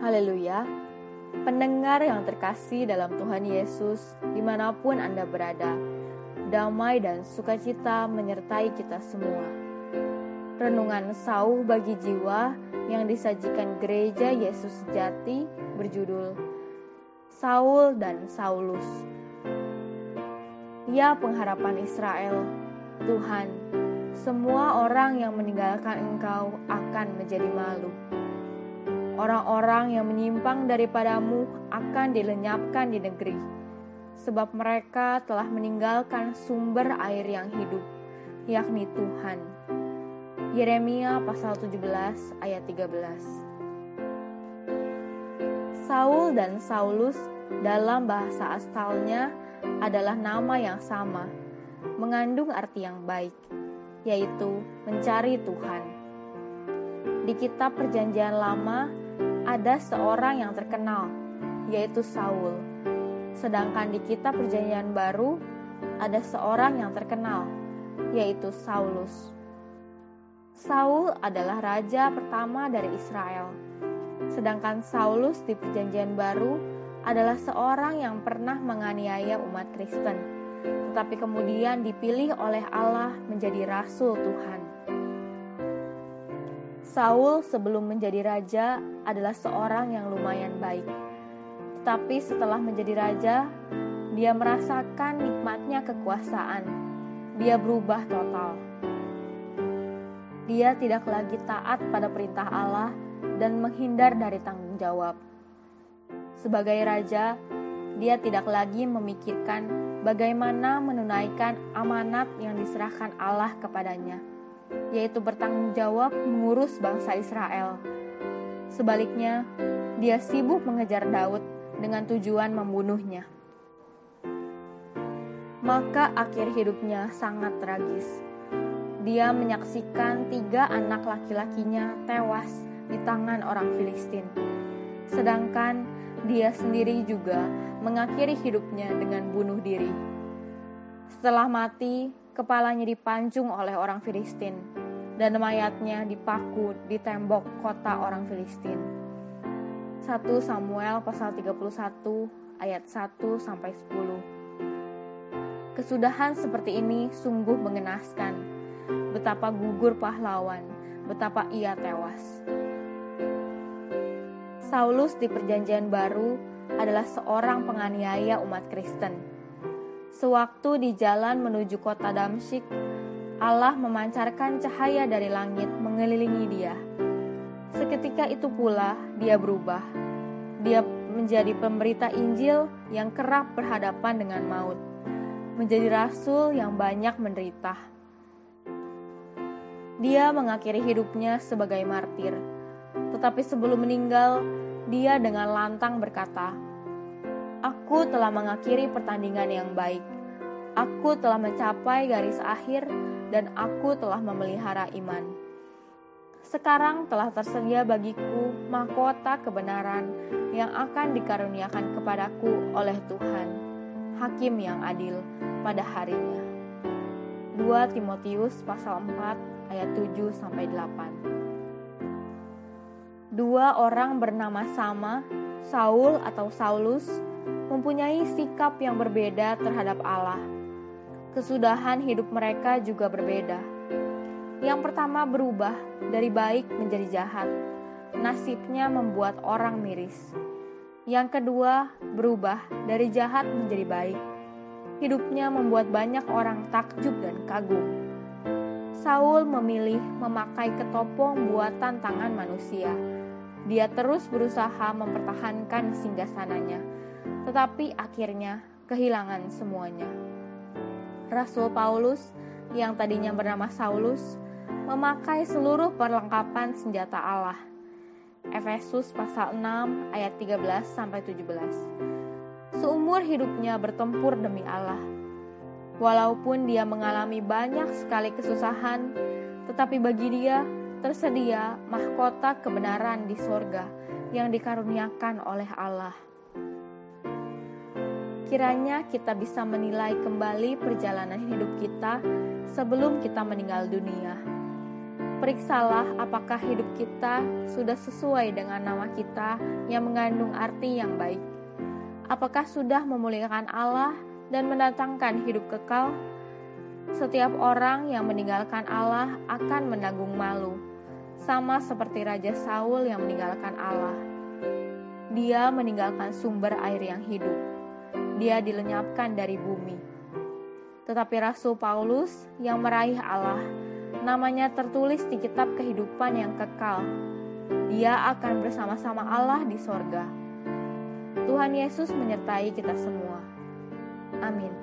Haleluya. Pendengar yang terkasih dalam Tuhan Yesus, di mana pun Anda berada, damai dan sukacita menyertai kita semua. Renungan sauh bagi jiwa yang disajikan gereja Yesus sejati berjudul Saul dan Saulus. Ya pengharapan Israel, Tuhan, semua orang yang meninggalkan Engkau akan menjadi malu. Orang-orang yang menyimpang daripadamu akan dilenyapkan di negeri, sebab mereka telah meninggalkan sumber air yang hidup, yakni Tuhan. Yeremia pasal 17 ayat 13 Saul dan Saulus dalam bahasa asalnya adalah nama yang sama, mengandung arti yang baik, yaitu mencari Tuhan. Di kitab Perjanjian Lama ada seorang yang terkenal, yaitu Saul. Sedangkan di kitab Perjanjian Baru ada seorang yang terkenal, yaitu Saulus. Saul adalah raja pertama dari Israel, sedangkan Saulus di Perjanjian Baru adalah seorang yang pernah menganiaya umat Kristen, tetapi kemudian dipilih oleh Allah menjadi rasul Tuhan. Saul sebelum menjadi raja adalah seorang yang lumayan baik. Tetapi setelah menjadi raja, dia merasakan nikmatnya kekuasaan. Dia berubah total. Dia tidak lagi taat pada perintah Allah dan menghindar dari tanggung jawab. Sebagai raja, dia tidak lagi memikirkan bagaimana menunaikan amanat yang diserahkan Allah kepadanya yaitu bertanggung jawab mengurus bangsa Israel. Sebaliknya, dia sibuk mengejar Daud dengan tujuan membunuhnya. Maka akhir hidupnya sangat tragis. Dia menyaksikan tiga anak laki-lakinya tewas di tangan orang Filistin. Sedangkan dia sendiri juga mengakhiri hidupnya dengan bunuh diri. Setelah mati, kepalanya dipancung oleh orang Filistin dan mayatnya dipaku di tembok kota orang Filistin. 1 Samuel pasal 31 ayat 1 sampai 10. Kesudahan seperti ini sungguh mengenaskan. Betapa gugur pahlawan, betapa ia tewas. Saulus di Perjanjian Baru adalah seorang penganiaya umat Kristen Sewaktu di jalan menuju kota Damsyik, Allah memancarkan cahaya dari langit mengelilingi dia. Seketika itu pula dia berubah. Dia menjadi pemberita Injil yang kerap berhadapan dengan maut, menjadi rasul yang banyak menderita. Dia mengakhiri hidupnya sebagai martir, tetapi sebelum meninggal, dia dengan lantang berkata, Aku telah mengakhiri pertandingan yang baik. Aku telah mencapai garis akhir dan aku telah memelihara iman. Sekarang telah tersedia bagiku mahkota kebenaran yang akan dikaruniakan kepadaku oleh Tuhan, Hakim yang adil pada harinya. 2 Timotius pasal 4 ayat 7 sampai 8. Dua orang bernama sama, Saul atau Saulus, mempunyai sikap yang berbeda terhadap Allah. Kesudahan hidup mereka juga berbeda. Yang pertama berubah dari baik menjadi jahat. Nasibnya membuat orang miris. Yang kedua berubah dari jahat menjadi baik. Hidupnya membuat banyak orang takjub dan kagum. Saul memilih memakai ketopong buatan tangan manusia. Dia terus berusaha mempertahankan singgasananya tetapi akhirnya kehilangan semuanya. Rasul Paulus yang tadinya bernama Saulus memakai seluruh perlengkapan senjata Allah. Efesus pasal 6 ayat 13 sampai 17. Seumur hidupnya bertempur demi Allah. Walaupun dia mengalami banyak sekali kesusahan, tetapi bagi dia tersedia mahkota kebenaran di sorga yang dikaruniakan oleh Allah. Kiranya kita bisa menilai kembali perjalanan hidup kita sebelum kita meninggal dunia. Periksalah apakah hidup kita sudah sesuai dengan nama kita yang mengandung arti yang baik. Apakah sudah memuliakan Allah dan mendatangkan hidup kekal? Setiap orang yang meninggalkan Allah akan menanggung malu, sama seperti Raja Saul yang meninggalkan Allah. Dia meninggalkan sumber air yang hidup. Dia dilenyapkan dari bumi. Tetapi Rasul Paulus yang meraih Allah, namanya tertulis di kitab kehidupan yang kekal. Dia akan bersama-sama Allah di sorga. Tuhan Yesus menyertai kita semua. Amin.